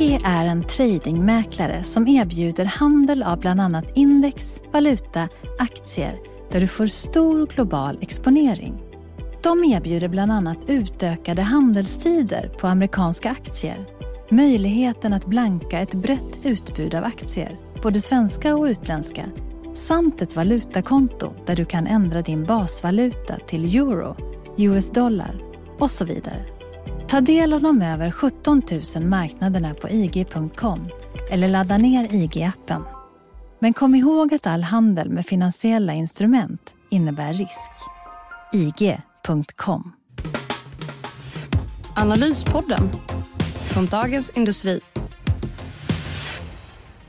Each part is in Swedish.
Nike är en tradingmäklare som erbjuder handel av bland annat index, valuta, aktier där du får stor global exponering. De erbjuder bland annat utökade handelstider på amerikanska aktier, möjligheten att blanka ett brett utbud av aktier, både svenska och utländska, samt ett valutakonto där du kan ändra din basvaluta till euro, US dollar och så vidare. Ta del av de över 17 000 marknaderna på ig.com eller ladda ner IG-appen. Men kom ihåg att all handel med finansiella instrument innebär risk. IG.com. Analyspodden från Dagens Industri.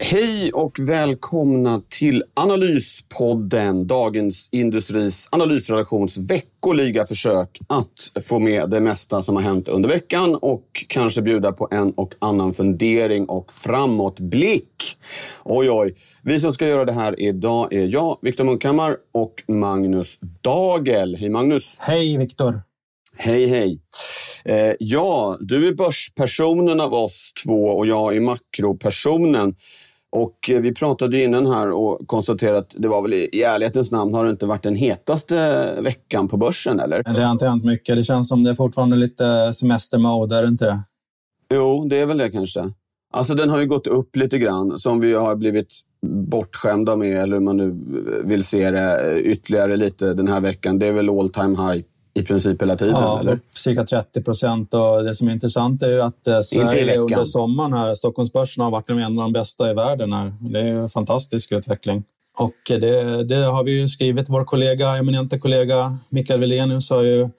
Hej och välkomna till Analyspodden, Dagens Industris analysredaktions veckoliga försök att få med det mesta som har hänt under veckan och kanske bjuda på en och annan fundering och framåtblick. Oj, oj. Vi som ska göra det här idag är jag, Viktor Munkhammar och Magnus Dagel. Hej Magnus! Hej Viktor! Hej, hej! Eh, ja, du är börspersonen av oss två och jag är makropersonen. Och eh, vi pratade innan här och konstaterade att det var väl i ärlighetens namn har det inte varit den hetaste veckan på börsen, eller? Det har inte hänt mycket. Det känns som det är fortfarande lite semestermode, är det inte det? Jo, det är väl det kanske. Alltså den har ju gått upp lite grann, som vi har blivit bortskämda med, eller hur man nu vill se det, ytterligare lite den här veckan. Det är väl all time high i princip hela tiden? Ja, eller? cirka 30 procent. Det som är intressant är ju att eh, Sverige under sommaren här, Stockholmsbörsen har varit en av de bästa i världen. Här. Det är en fantastisk utveckling. Och det, det har vi ju skrivit. Vår kollega, eminenta kollega Mikael Wilenius har ju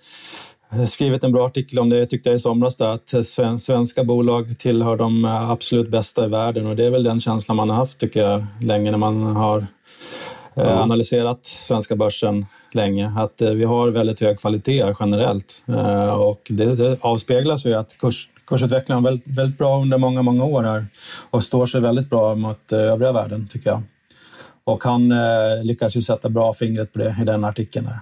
skrivit en bra artikel om det, tyckte jag i somras, där, att svenska bolag tillhör de absolut bästa i världen. Och det är väl den känslan man har haft, tycker jag, länge när man har ja. Eh, analyserat svenska börsen länge, att eh, vi har väldigt hög kvalitet generellt. Eh, och det, det avspeglas ju att kurs, kursutvecklingen är väldigt, väldigt bra under många, många år här och står sig väldigt bra mot övriga världen, tycker jag. Och han eh, lyckas ju sätta bra fingret på det i den artikeln. Här.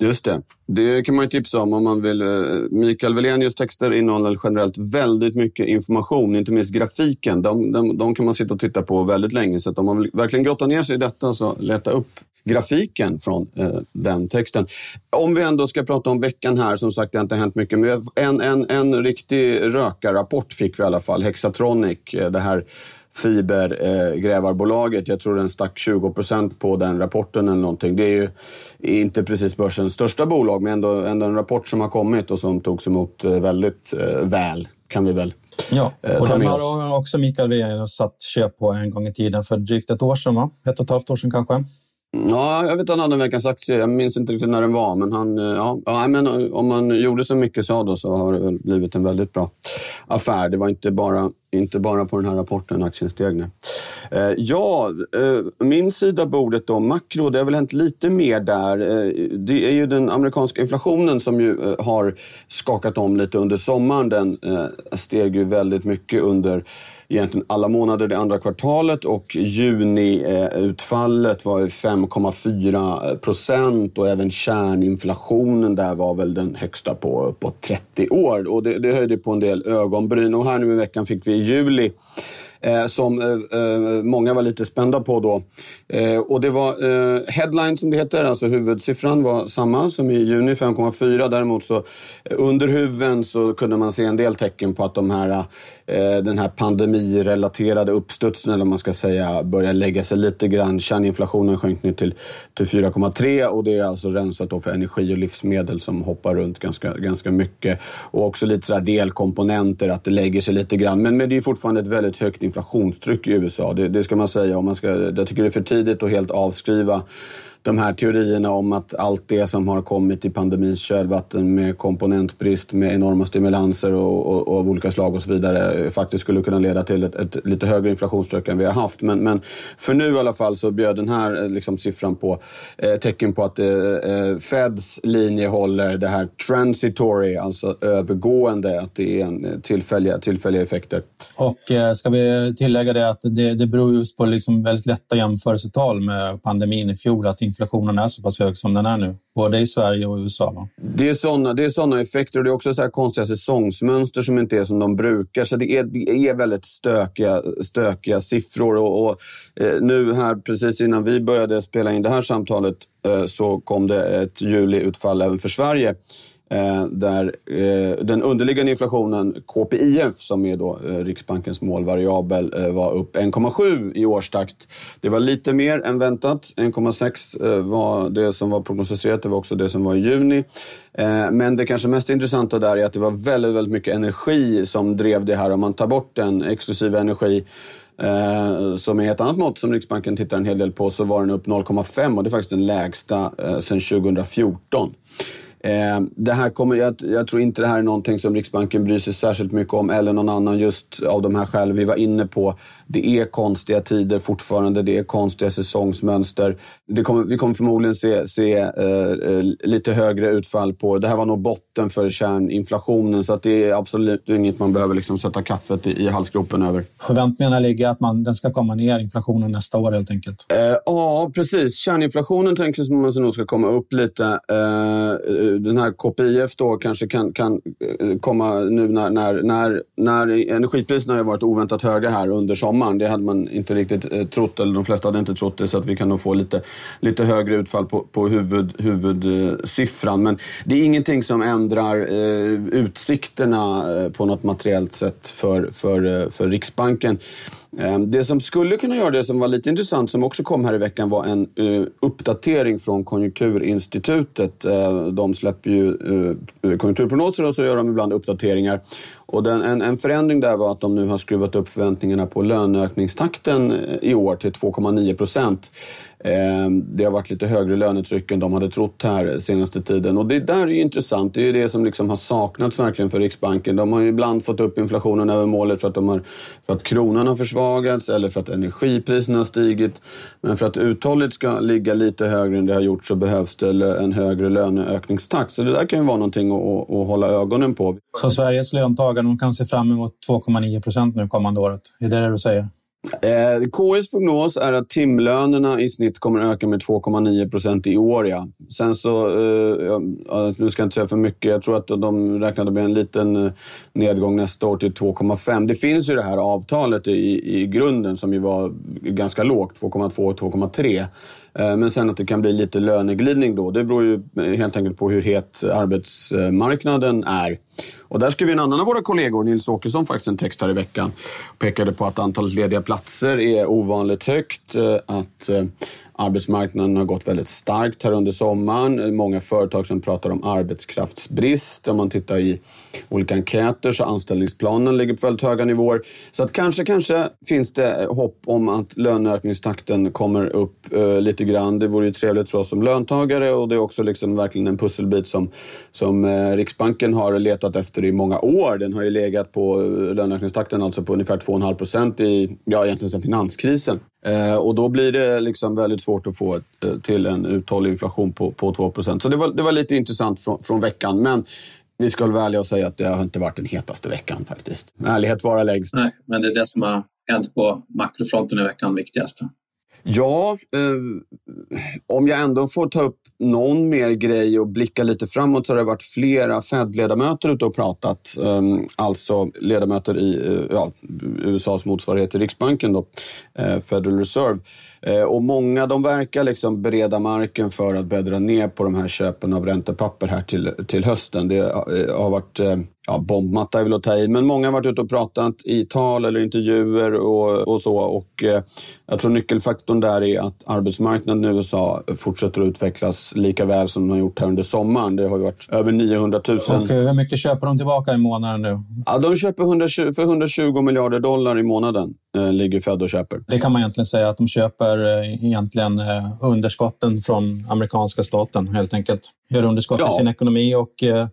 Just det. Det kan man ju tipsa om om man vill. Eh, Mikael Velenius texter innehåller generellt väldigt mycket information, inte minst grafiken. De, de, de kan man sitta och titta på väldigt länge. Så om man vill verkligen grotta ner sig i detta så leta upp grafiken från eh, den texten. Om vi ändå ska prata om veckan här, som sagt det har inte hänt mycket, men en, en, en riktig rökarrapport fick vi i alla fall. Hexatronic, eh, det här fibergrävarbolaget. Eh, Jag tror den stack 20 procent på den rapporten eller någonting. Det är ju inte precis börsens största bolag, men ändå, ändå en rapport som har kommit och som togs emot eh, väldigt eh, väl, kan vi väl Ja, och den har också Mikael Wiener satt köp på en gång i tiden för drygt ett år sedan, va? Ett och ett halvt år sedan kanske. Ja, jag vet att han hade veckans aktie. Jag minns inte riktigt när den var, men, han, eh, ja, ja, men eh, om man gjorde som mycket sa då så har det blivit en väldigt bra affär. Det var inte bara, inte bara på den här rapporten aktien steg. Nu. Eh, ja, eh, min sida bordet då, makro, det har väl hänt lite mer där. Eh, det är ju den amerikanska inflationen som ju eh, har skakat om lite under sommaren. Den eh, steg ju väldigt mycket under egentligen alla månader det andra kvartalet och juniutfallet var 5,4 procent och även kärninflationen där var väl den högsta på uppåt 30 år. Och det, det höjde på en del ögonbryn. Och här nu i veckan fick vi i juli eh, som eh, eh, många var lite spända på då. Eh, och det var eh, headline som det heter, alltså huvudsiffran var samma som i juni, 5,4. Däremot så eh, under huven så kunde man se en del tecken på att de här eh, den här pandemirelaterade uppstudsen, eller man ska säga, börjar lägga sig lite grann. Kärninflationen sjönk nu till, till 4,3 och det är alltså rensat då för energi och livsmedel som hoppar runt ganska, ganska mycket. Och också lite sådär delkomponenter, att det lägger sig lite grann. Men, men det är fortfarande ett väldigt högt inflationstryck i USA. Det, det ska man säga. Om man ska, jag tycker det är för tidigt att helt avskriva de här teorierna om att allt det som har kommit i pandemins kölvatten med komponentbrist, med enorma stimulanser och, och, och, av olika slag och så vidare faktiskt skulle kunna leda till ett, ett lite högre inflationstryck än vi har haft. Men, men, för nu i alla fall så bjöd den här eh, liksom, siffran på eh, tecken på att eh, eh, Feds linje håller det här transitory, alltså övergående, att det är en eh, tillfälliga, tillfälliga effekter. Och eh, ska vi tillägga det att det, det beror just på liksom väldigt lätta jämförelsetal med pandemin i fjol, att inflationen är så pass hög som den är nu, både i Sverige och USA. Va? Det är sådana det är såna effekter och det är också så här konstiga säsongsmönster som inte är som de brukar. Så det är, det är väldigt stökiga, stökiga siffror. Och, och eh, nu här precis innan vi började spela in det här samtalet eh, så kom det ett juliutfall även för Sverige Eh, där eh, den underliggande inflationen, KPIF, som är då eh, Riksbankens målvariabel, eh, var upp 1,7 i årstakt. Det var lite mer än väntat. 1,6 eh, var det som var prognostiserat. Det var också det som var i juni. Men det kanske mest intressanta där är att det var väldigt, väldigt mycket energi som drev det här. Om man tar bort den exklusiva energi som är ett annat mått som Riksbanken tittar en hel del på, så var den upp 0,5 och det är faktiskt den lägsta sedan 2014. Eh, det här kommer, jag, jag, tror inte det här är någonting som Riksbanken bryr sig särskilt mycket om eller någon annan just av de här skälen vi var inne på. Det är konstiga tider fortfarande, det är konstiga säsongsmönster. Kommer, vi kommer förmodligen se, se eh, lite högre utfall på... Det här var nog botten för kärninflationen så att det är absolut inget man behöver liksom sätta kaffet i, i halsgropen över. Förväntningarna ligger att man, den ska komma ner, inflationen nästa år helt enkelt? Eh, ja, precis. Kärninflationen tänker man sig nog ska komma upp lite. Eh, den här KPIF då kanske kan, kan eh, komma nu när, när, när, när energipriserna har varit oväntat höga här under sommaren. Det hade man inte riktigt eh, trott, eller de flesta hade inte trott det, så att vi kan nog få lite, lite högre utfall på, på huvud, huvudsiffran. Men det är ingenting som ändrar eh, utsikterna eh, på något materiellt sätt för, för, eh, för Riksbanken. Ehm, det som skulle kunna göra det som var lite intressant, som också kom här i veckan, var en eh, uppdatering från Konjunkturinstitutet. Ehm, de släpper ju eh, konjunkturprognoser och så gör de ibland uppdateringar. Och den, en, en, förändring där var att de nu har skruvat upp förväntningarna på löneökningstakten eh, i år till 2,9 procent. Ehm, det har varit lite högre lönetryck än de hade trott här senaste tiden. Och det där är ju intressant. Det är ju det som liksom har saknats verkligen för Riksbanken. De har ju ibland fått upp inflationen över målet för att, de har, för att kronan har försvagats eller för att energipriserna har stigit. Men för att uthålligt ska ligga lite högre än det har gjort så behövs det en högre löneökningstakt. Så det där kan ju vara någonting att, att hålla ögonen på. Så Sveriges löntagare de kan se fram emot 2,9 procent nu kommande året? Är det det du säger? Eh, KIs prognos är att timlönerna i snitt kommer att öka med 2,9 procent i år. Ja. Sen så, eh, nu ska jag inte säga för mycket, jag tror att de räknade med en liten eh, nedgång nästa år till 2,5. Det finns ju det här avtalet i, i grunden som ju var ganska lågt, 2,2 och 2,3. Eh, men sen att det kan bli lite löneglidning då, det beror ju eh, helt enkelt på hur het arbetsmarknaden är. Och där skrev en annan av våra kollegor, Nils Åkesson, faktiskt en text här i veckan. Pekade på att antalet lediga platser är ovanligt högt. Eh, att Arbetsmarknaden har gått väldigt starkt här under sommaren. Många företag som pratar om arbetskraftsbrist. Om man tittar i olika enkäter så anställningsplanen ligger på väldigt höga nivåer. Så att kanske, kanske finns det hopp om att löneökningstakten kommer upp eh, lite grann. Det vore ju trevligt för oss som löntagare och det är också liksom verkligen en pusselbit som, som eh, Riksbanken har letat efter i många år. Den har ju legat på eh, löneökningstakten alltså på ungefär 2,5 procent i, ja egentligen sedan finanskrisen. Eh, och då blir det liksom väldigt svårt att få ett, eh, till en uthållig inflation på, på 2% Så det var, det var lite intressant från, från veckan. Men vi ska väl vara ärliga och säga att det har inte varit den hetaste veckan faktiskt. Ärlighet vara längst. Nej, men det är det som har hänt på makrofronten i veckan viktigaste. Ja, eh, om jag ändå får ta upp någon mer grej och blicka lite framåt så har det varit flera Fed-ledamöter ute och pratat. Eh, alltså ledamöter i eh, ja, USAs motsvarighet till Riksbanken, då, eh, Federal Reserve. Eh, och många de verkar liksom bereda marken för att börja dra ner på de här köpen av räntepapper här till, till hösten. Det eh, har varit ja, bombmatta är väl att ta i, men många har varit ute och pratat i tal eller intervjuer och, och så. Och, eh, jag tror nyckelfaktorn där är att arbetsmarknaden i USA fortsätter att utvecklas lika väl som de har gjort här under sommaren. Det har ju varit över 900 000. Och hur mycket köper de tillbaka i månaden nu? Ja, de köper 120, för 120 miljarder dollar i månaden eh, ligger Fed och köper. Det kan man egentligen säga att de köper eh, egentligen eh, underskotten från amerikanska staten helt enkelt. Gör underskott ja. i sin ekonomi och eh,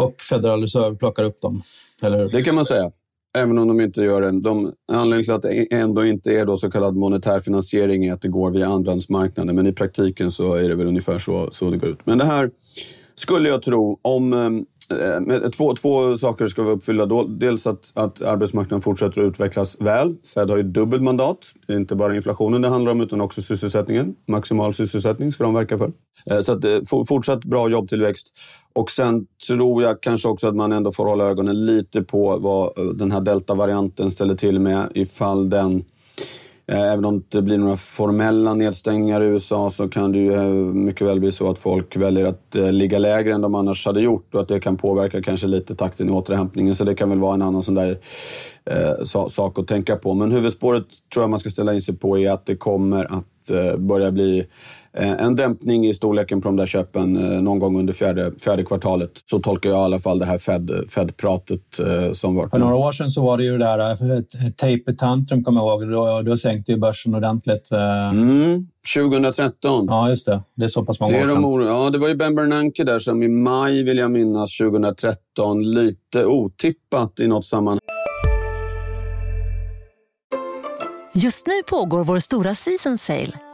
och Federal Reserve plockar upp dem. Eller Det kan man säga. Även om de inte gör det. De, anledningen till att det ändå inte är då så kallad monetär finansiering är att det går via andrahandsmarknaden. Men i praktiken så är det väl ungefär så, så det går ut. Men det här skulle jag tro, om eh, två, två saker ska vi uppfylla. Då. Dels att, att arbetsmarknaden fortsätter att utvecklas väl. Fed har ju dubbelt mandat. Det är inte bara inflationen det handlar om, utan också sysselsättningen. Maximal sysselsättning ska de verka för. Eh, så att, eh, fortsatt bra jobbtillväxt. Och sen tror jag kanske också att man ändå får hålla ögonen lite på vad eh, den här deltavarianten ställer till med ifall den Eh, även om det blir några formella nedstängningar i USA så kan det ju eh, mycket väl bli så att folk väljer att eh, ligga lägre än de annars hade gjort och att det kan påverka kanske lite takten i återhämtningen. Så det kan väl vara en annan sån där eh, sak att tänka på. Men huvudspåret tror jag man ska ställa in sig på är att det kommer att eh, börja bli Eh, en dämpning i storleken på de där köpen eh, någon gång under fjärde, fjärde kvartalet. Så tolkar jag i alla fall det här Fed-pratet Fed som var. För några år sedan så var det ju det där taper tantrum, kommer jag ihåg. Då, då sänkte ju börsen ordentligt. Mm. 2013. Ja, just det. Det är så pass många det år sedan. De, ja, det var ju Ben Bernanke där som i maj, vill jag minnas, 2013 lite otippat i något sammanhang. Just nu pågår vår stora season sale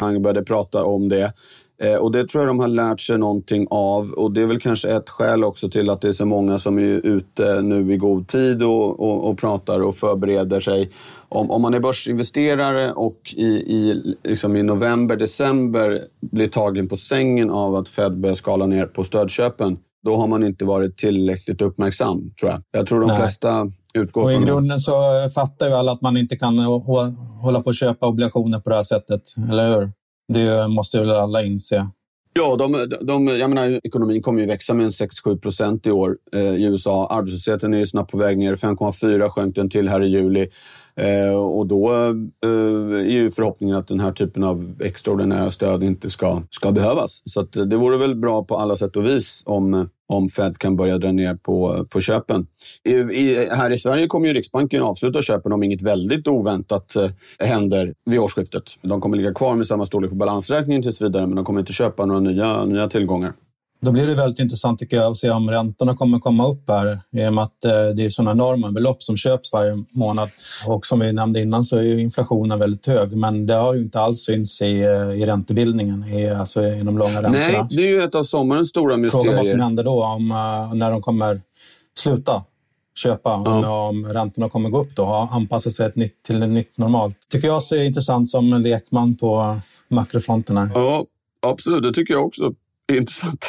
Han började prata om det. Eh, och det tror jag de har lärt sig någonting av. Och det är väl kanske ett skäl också till att det är så många som är ute nu i god tid och, och, och pratar och förbereder sig. Om, om man är börsinvesterare och i, i, liksom i november, december blir tagen på sängen av att Fed börjar skala ner på stödköpen, då har man inte varit tillräckligt uppmärksam, tror jag. Jag tror de Nej. flesta utgår och från... I grunden så fattar ju alla att man inte kan hålla på att köpa obligationer på det här sättet, eller hur? Det måste väl alla inse. Ja, de, de, jag menar, ekonomin kommer ju växa med 6-7 procent i år eh, i USA. Arbetslösheten är ju snabbt på väg ner. 5,4 sjönk den till här i juli. Eh, och då eh, är ju förhoppningen att den här typen av extraordinära stöd inte ska, ska behövas. Så det vore väl bra på alla sätt och vis om, om Fed kan börja dra ner på, på köpen. I, i, här i Sverige kommer ju Riksbanken avsluta köpen om inget väldigt oväntat eh, händer vid årsskiftet. De kommer ligga kvar med samma storlek på balansräkningen tills vidare, men de kommer inte köpa några nya, nya tillgångar. Då blir det väldigt intressant tycker jag att se om räntorna kommer komma upp här i och med att eh, det är sådana enorma belopp som köps varje månad. Och som vi nämnde innan så är inflationen väldigt hög men det har ju inte alls synts i, eh, i räntebildningen, i, alltså i de långa räntorna. Nej, det är ju ett av sommarens stora mysterier. Frågan vad som händer då om, eh, när de kommer sluta köpa ja. om räntorna kommer gå upp då och anpassa sig ett nytt, till ett nytt normalt. tycker jag är intressant som en lekman på makrofronterna. Ja, absolut. Det tycker jag också är intressant.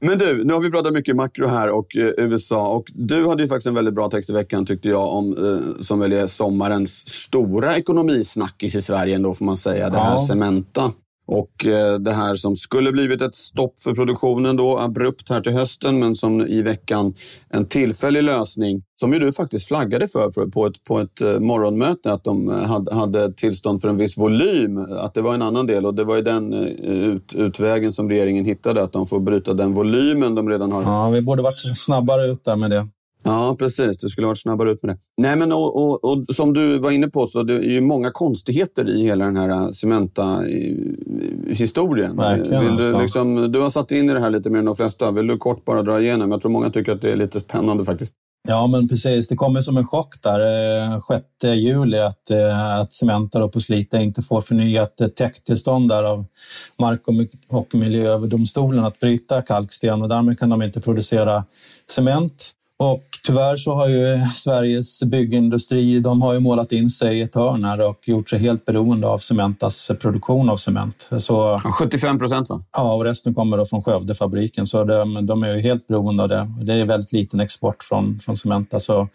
Men du, nu har vi pratat mycket makro här och eh, USA och du hade ju faktiskt en väldigt bra text i veckan tyckte jag om eh, som väl är sommarens stora ekonomisnackis i Sverige ändå får man säga. Det här ja. Cementa. Och eh, det här som skulle blivit ett stopp för produktionen då abrupt här till hösten men som i veckan en tillfällig lösning som ju du faktiskt flaggade för, på ett, på ett eh, morgonmöte att de eh, hade, tillstånd för en viss volym. Att det var en annan del och det var ju den ut, utvägen som regeringen hittade att de får bryta den volymen de redan har. Ja, vi borde varit snabbare ut där med det. Ja, precis. Det skulle varit snabbare ut med det. Nej, men och, och, och, som du var inne på så det är ju många konstigheter i hela den här äh, Cementa-historien. Verkligen. du, alltså. liksom, du har satt in i det här lite mer än de flesta. Vill du kort bara dra igenom? Jag tror många tycker att det är lite spännande faktiskt. Ja, men precis. Det kommer som en chock där 6 eh, juli att, eh, att Cementa på Slite inte får förnyat täkttillstånd där av Mark och miljööverdomstolen att bryta kalksten och därmed kan de inte producera cement. Och tyvärr så har ju Sveriges byggindustri de har ju målat in sig i ett hörn här och gjort sig helt beroende av Cementas produktion av cement. Så, 75 procent va? Ja, och resten kommer då från Skövdefabriken så de, de är ju helt beroende av det. Det är väldigt liten export från, från Cementa. Så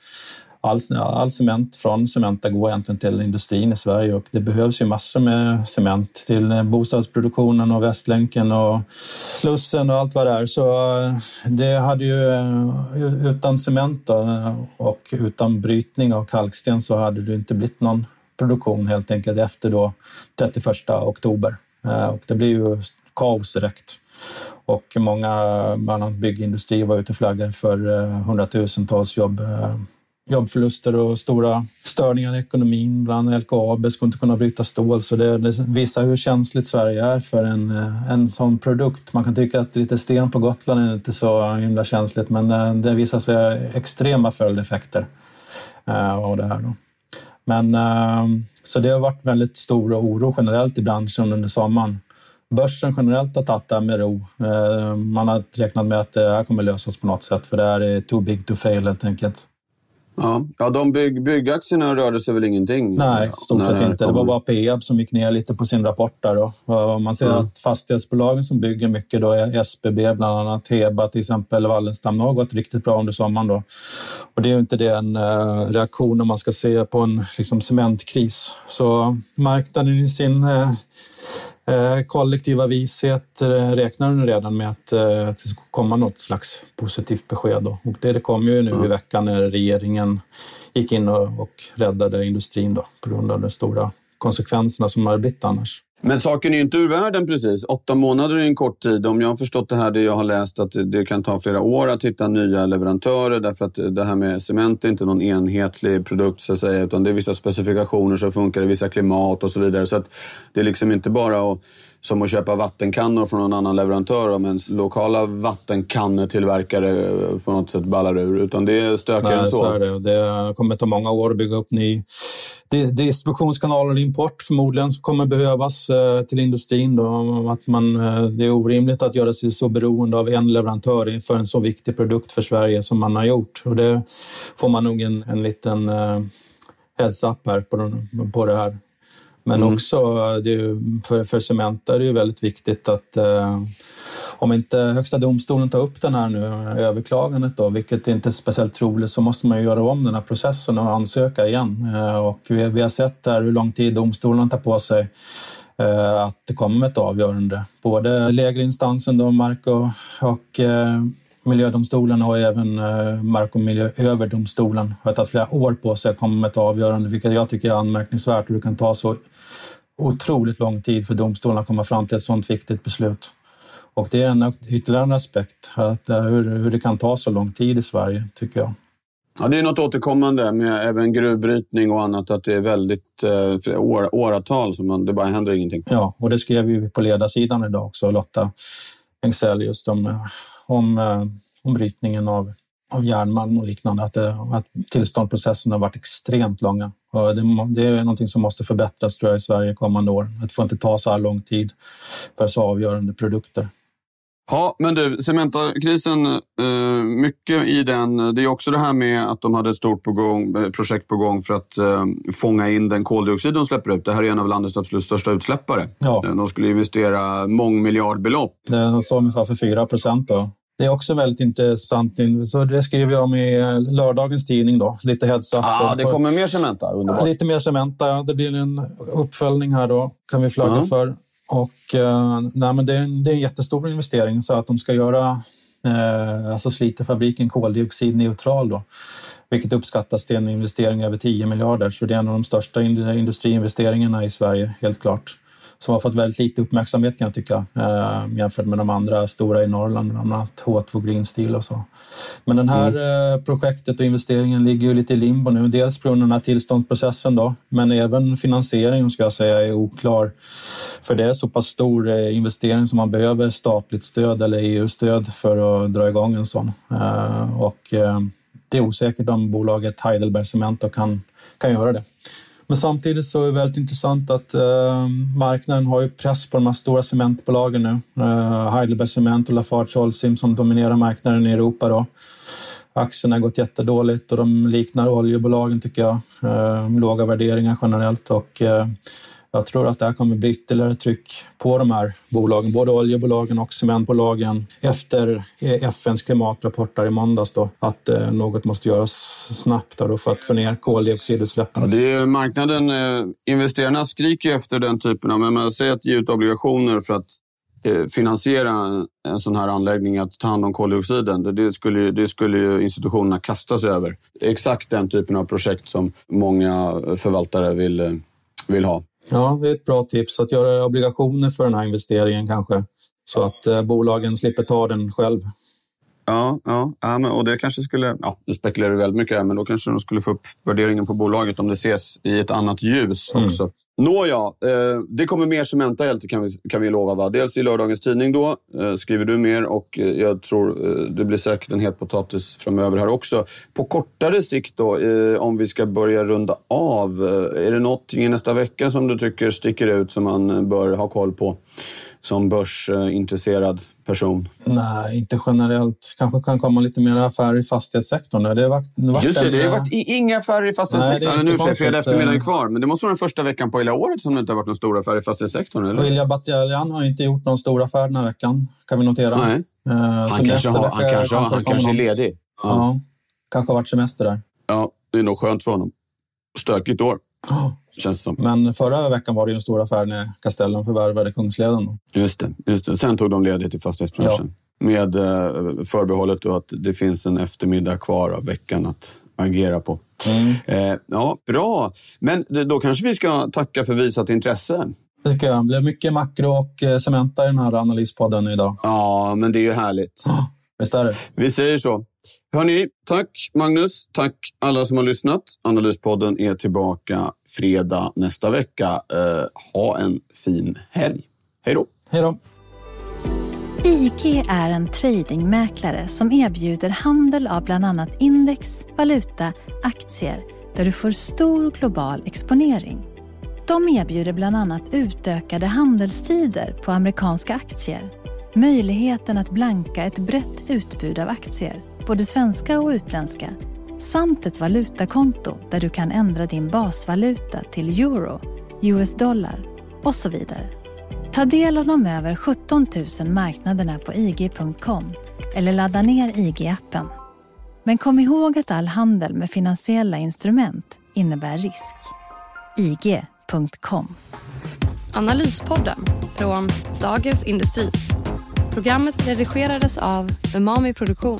all, all cement från Cementa går egentligen till industrin i Sverige och det behövs ju massor med cement till eh, bostadsproduktionen och Västlänken och Slussen och allt vad det är. Så eh, det hade ju eh, utan cement då, och utan brytning av kalksten så hade det inte blivit någon produktion helt enkelt efter då 31 oktober. Och det blir ju kaos direkt. Och många, bland annat byggindustri, var ute och flaggade för hundratusentals jobb jobbförluster och stora störningar i ekonomin. Bland LKAB skulle inte kunna bryta stål, så det, det visar hur känsligt Sverige är för en, eh, en sån produkt. Man kan tycka att lite sten på Gotland är inte så himla känsligt, men eh, det visar sig extrema följdeffekter eh, av det här. Då. Men, så det har varit väldigt stor oro generellt i branschen under sommaren. Börsen generellt har tagit det med ro. Man har räknat med att det här kommer lösas på något sätt, för det här är too big to fail helt enkelt. Ja, ja de bygg, byggaktierna rörde sig väl ingenting? Nej, stort sett inte. Det var bara Peab som gick ner lite på sin rapport där. Då. Man ser mm. att fastighetsbolagen som bygger mycket, då är SBB bland annat, Heba till exempel, Wallenstam, har gått riktigt bra under sommaren. Då. Och det är ju inte den uh, reaktionen man ska se på en liksom, cementkris. Så marknaden i sin uh, Eh, kollektiva vishet eh, räknar nu redan med att, eh, att det ska komma något slags positivt besked. Då. Och det, det kom ju nu mm. i veckan när regeringen gick in och, och räddade industrin då, på grund av de stora konsekvenserna som har blivit annars. Men saken är ju inte ur världen precis. Åtta månader är en kort tid. Om jag har förstått det här, det jag har läst, att det kan ta flera år att hitta nya leverantörer därför att det här med cement är inte någon enhetlig produkt så att säga, utan det är vissa specifikationer som funkar i vissa klimat och så vidare. Så att det är liksom inte bara att som att köpa vattenkannor från någon annan leverantör om ens lokala vattenkannetillverkare på något sätt ballar ur. Utan det är stökigare än så. så är det. det kommer ta många år att bygga upp ny distributionskanaler och import förmodligen som kommer behövas eh, till industrin. Då. Att man, eh, det är orimligt att göra sig så beroende av en leverantör för en så viktig produkt för Sverige som man har gjort. Och det får man nog en, en liten eh, heads-up här på, på det här. Men mm. också det för, för Cementa är det ju väldigt viktigt att eh, om inte Högsta domstolen tar upp den här nu, överklagandet då, vilket inte är speciellt troligt, så måste man ju göra om den här processen och ansöka igen. Eh, och vi, vi har sett här hur lång tid domstolen tar på sig eh, att det kommer ett avgörande. Både lägre instansen, då, mark och, och eh, miljödomstolen och även eh, Mark och miljööverdomstolen har tagit flera år på sig att komma med ett avgörande, vilket jag tycker är anmärkningsvärt hur det kan ta så otroligt lång tid för domstolen att komma fram till ett sådant viktigt beslut. Och det är en ytterligare en aspekt, att, eh, hur, hur det kan ta så lång tid i Sverige, tycker jag. Ja, det är något återkommande med även gruvbrytning och annat, att det är väldigt eh, år, åratal som man, det bara händer ingenting. Ja, och det skrev vi på ledarsidan idag också, Lotta Engsell, just om, om, eh, om brytningen av, av järnmalm och liknande, att, det, att tillståndsprocessen har varit extremt långa. Det, det är någonting som måste förbättras tror jag, i Sverige kommande år. Det får inte ta så här lång tid för så avgörande produkter. Ja, men du, Cementa-krisen, eh, mycket i den, det är också det här med att de hade ett stort på gång, eh, projekt på gång för att eh, fånga in den koldioxid de släpper ut. Det här är en av landets absolut största utsläppare. Ja. De skulle investera mångmiljardbelopp. Det står ungefär för 4 procent. Det är också väldigt intressant. Så det skriver jag om i lördagens tidning. Då. Lite heads up. Ah, det kommer mer Cementa, underbart. Lite mer Cementa. Det blir en uppföljning här då, kan vi flagga -huh. för. Och, eh, nej, men det, är en, det är en jättestor investering så att de ska göra eh, alltså Slitefabriken koldioxidneutral då, vilket uppskattas till en investering över 10 miljarder. Så det är en av de största industriinvesteringarna i Sverige, helt klart som har fått väldigt lite uppmärksamhet kan jag tycka eh, jämfört med de andra stora i Norrland, bland annat H2 Green Steel och så. Men det här mm. eh, projektet och investeringen ligger ju lite i limbo nu, dels på grund av den här tillståndsprocessen då, men även finansieringen ska jag säga är oklar. För det är så pass stor eh, investering som man behöver statligt stöd eller EU-stöd för att dra igång en sån. Eh, och det är osäkert om bolaget Heidelberg Cement kan, kan göra det. Men samtidigt så är det väldigt intressant att eh, marknaden har ju press på de här stora cementbolagen nu. Eh, Heidelberg Cement och Lafarge Holcim som dominerar marknaden i Europa. Då. Aktierna har gått jättedåligt och de liknar oljebolagen tycker jag. Eh, låga värderingar generellt och eh, jag tror att det här kommer bli ytterligare tryck på de här bolagen, både oljebolagen och cementbolagen efter FNs klimatrapporter i måndags då, att eh, något måste göras snabbt då för att få ner koldioxidutsläppen. Ja, det är marknaden, eh, investerarna skriker efter den typen av, men man säger att ge ut obligationer för att eh, finansiera en sån här anläggning att ta hand om koldioxiden. Det skulle, det skulle ju institutionerna kasta sig över. Exakt den typen av projekt som många förvaltare vill, vill ha. Ja, det är ett bra tips att göra obligationer för den här investeringen kanske så att eh, bolagen slipper ta den själv. Ja, ja, ja och det kanske skulle... Ja, nu spekulerar du väldigt mycket här, men då kanske de skulle få upp värderingen på bolaget om det ses i ett annat ljus mm. också. Nåja, eh, det kommer mer Cementa helt kan vi, kan vi lova. Va? Dels i lördagens tidning då eh, skriver du mer och eh, jag tror eh, det blir säkert en het potatis framöver här också. På kortare sikt då, eh, om vi ska börja runda av. Eh, är det någonting i nästa vecka som du tycker sticker ut som man bör ha koll på? som börsintresserad person? Nej, inte generellt. Kanske kan komma lite mer affärer i fastighetssektorn. Det har varit, det varit Just det, det har varit inga affärer i fastighetssektorn. Nej, nu är fredag eftermiddag är kvar, men det måste vara den första veckan på hela året som det inte har varit någon stor affär i fastighetssektorn. Eller? Ilja Batljan har inte gjort någon stor affär den här veckan, kan vi notera. Nej. Uh, han, kanske har, han, kanske, har, han kanske är ledig. Ja. ja. kanske har varit semester där. Ja, det är nog skönt för honom. Stökigt år. Oh. Men förra veckan var det ju en stor affär när Castellum förvärvade Kungsleden. Just det, just det. Sen tog de ledigt i fastighetsbranschen. Ja. Med eh, förbehållet då att det finns en eftermiddag kvar av veckan att agera på. Mm. Eh, ja, bra. Men då kanske vi ska tacka för visat intresse. Det tycker jag. Det blev mycket makro och eh, Cementa i den här analyspodden idag. Ja, men det är ju härligt. Visst är det. Vi säger så. Hörni, tack Magnus. Tack alla som har lyssnat. Analyspodden är tillbaka fredag nästa vecka. Eh, ha en fin helg. Hej då! Hej då! IG är en tradingmäklare som erbjuder handel av bland annat index, valuta, aktier där du får stor global exponering. De erbjuder bland annat utökade handelstider på amerikanska aktier, möjligheten att blanka ett brett utbud av aktier både svenska och utländska, samt ett valutakonto där du kan ändra din basvaluta till euro, US dollar och så vidare. Ta del av de över 17 000 marknaderna på ig.com eller ladda ner IG-appen. Men kom ihåg att all handel med finansiella instrument innebär risk. IG.com Analyspodden från Dagens Industri. Programmet redigerades av Umami Produktion.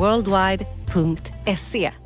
worldwide.se